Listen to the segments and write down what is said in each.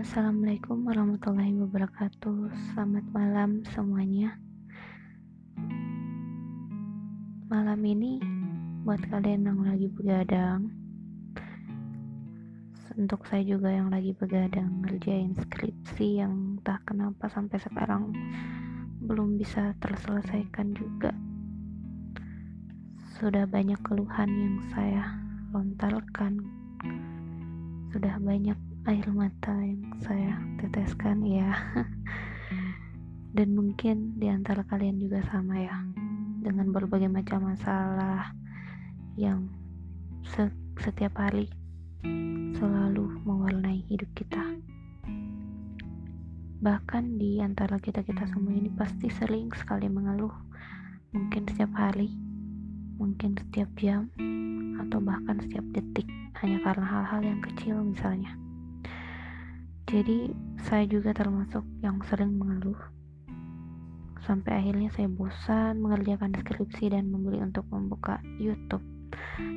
Assalamualaikum warahmatullahi wabarakatuh. Selamat malam semuanya. Malam ini buat kalian yang lagi begadang, untuk saya juga yang lagi begadang ngerjain skripsi yang entah kenapa sampai sekarang belum bisa terselesaikan juga. Sudah banyak keluhan yang saya lontarkan sudah banyak air mata yang saya teteskan ya dan mungkin di antara kalian juga sama ya dengan berbagai macam masalah yang setiap hari selalu mewarnai hidup kita. Bahkan di antara kita-kita semua ini pasti sering sekali mengeluh. Mungkin setiap hari mungkin setiap jam atau bahkan setiap detik hanya karena hal-hal yang kecil misalnya. Jadi saya juga termasuk yang sering mengeluh. Sampai akhirnya saya bosan mengerjakan deskripsi dan membeli untuk membuka YouTube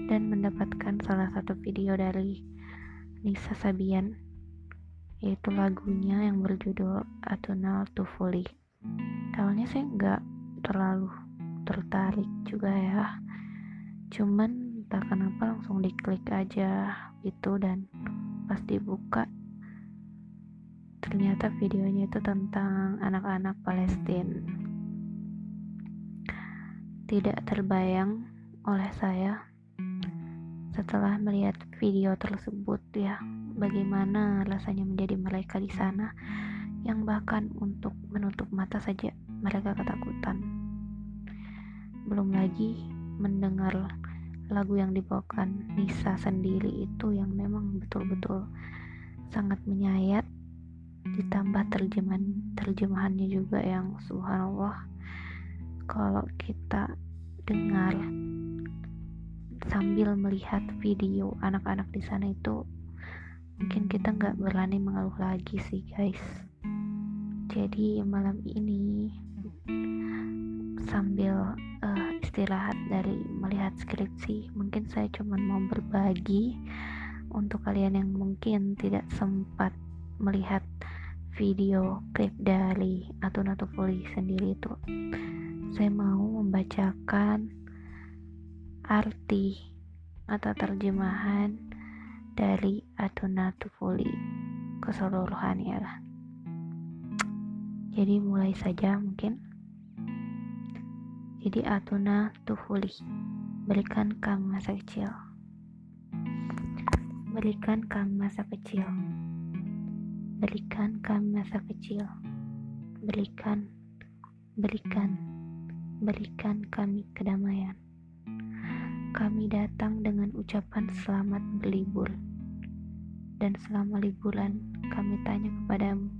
dan mendapatkan salah satu video dari Nisa Sabian yaitu lagunya yang berjudul Atunal Tufuli. Awalnya saya nggak terlalu tertarik juga ya, cuman entah kenapa langsung diklik aja gitu dan pas dibuka ternyata videonya itu tentang anak-anak Palestina tidak terbayang oleh saya setelah melihat video tersebut ya bagaimana rasanya menjadi mereka di sana yang bahkan untuk menutup mata saja mereka ketakutan. Belum lagi mendengar lagu yang dibawakan Nisa sendiri itu yang memang betul-betul sangat menyayat ditambah terjemahan terjemahannya juga yang subhanallah. Kalau kita dengar sambil melihat video anak-anak di sana itu mungkin kita nggak berani mengeluh lagi sih guys. Jadi malam ini sambil uh, istirahat dari melihat skripsi mungkin saya cuma mau berbagi. Untuk kalian yang mungkin tidak sempat melihat video klip dari Atuna sendiri itu. Saya mau membacakan arti atau terjemahan dari Atuna Tufuli keseluruhannya lah. Jadi mulai saja mungkin. Jadi Atuna Tufuli Berikan kami masa kecil. Berikan kami masa kecil Berikan kami masa kecil Berikan Berikan Berikan kami kedamaian Kami datang dengan ucapan selamat berlibur Dan selama liburan kami tanya kepadamu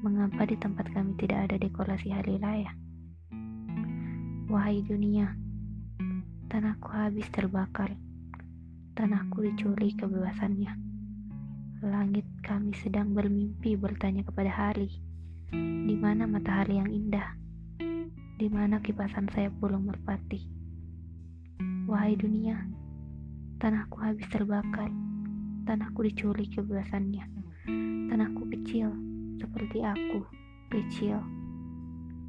Mengapa di tempat kami tidak ada dekorasi hari raya? Wahai dunia, tanahku habis terbakar, tanahku dicuri kebebasannya. Langit kami sedang bermimpi bertanya kepada hari, di mana matahari yang indah, di mana kipasan saya burung merpati. Wahai dunia, tanahku habis terbakar, tanahku dicuri kebebasannya. Tanahku kecil, seperti aku, kecil.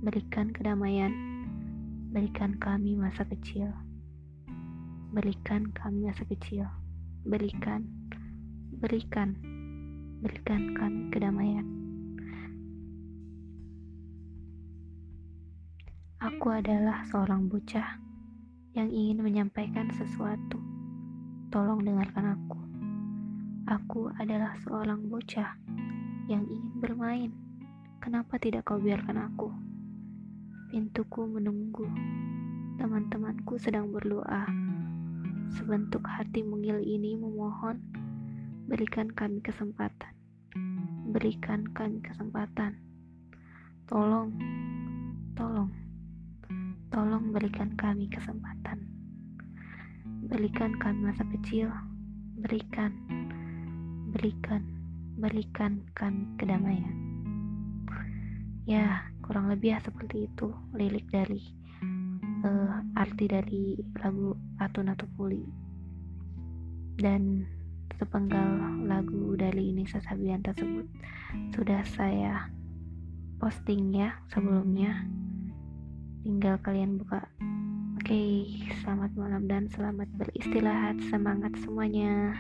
Berikan kedamaian Berikan kami masa kecil. Berikan kami masa kecil. Berikan, berikan, berikan kami kedamaian. Aku adalah seorang bocah yang ingin menyampaikan sesuatu. Tolong dengarkan aku. Aku adalah seorang bocah yang ingin bermain. Kenapa tidak kau biarkan aku? Pintuku menunggu. Teman-temanku sedang berdoa. Sebentuk hati mungil ini memohon, berikan kami kesempatan. Berikan kami kesempatan. Tolong, tolong, tolong berikan kami kesempatan. Berikan kami masa kecil, berikan, berikan, berikan kami kedamaian. Ya, kurang lebih ya seperti itu lirik dari uh, arti dari lagu Atu Natupuli dan sepenggal lagu dari Nisa Sabian tersebut. Sudah saya posting ya sebelumnya. Tinggal kalian buka. Oke selamat malam dan selamat beristirahat. Semangat semuanya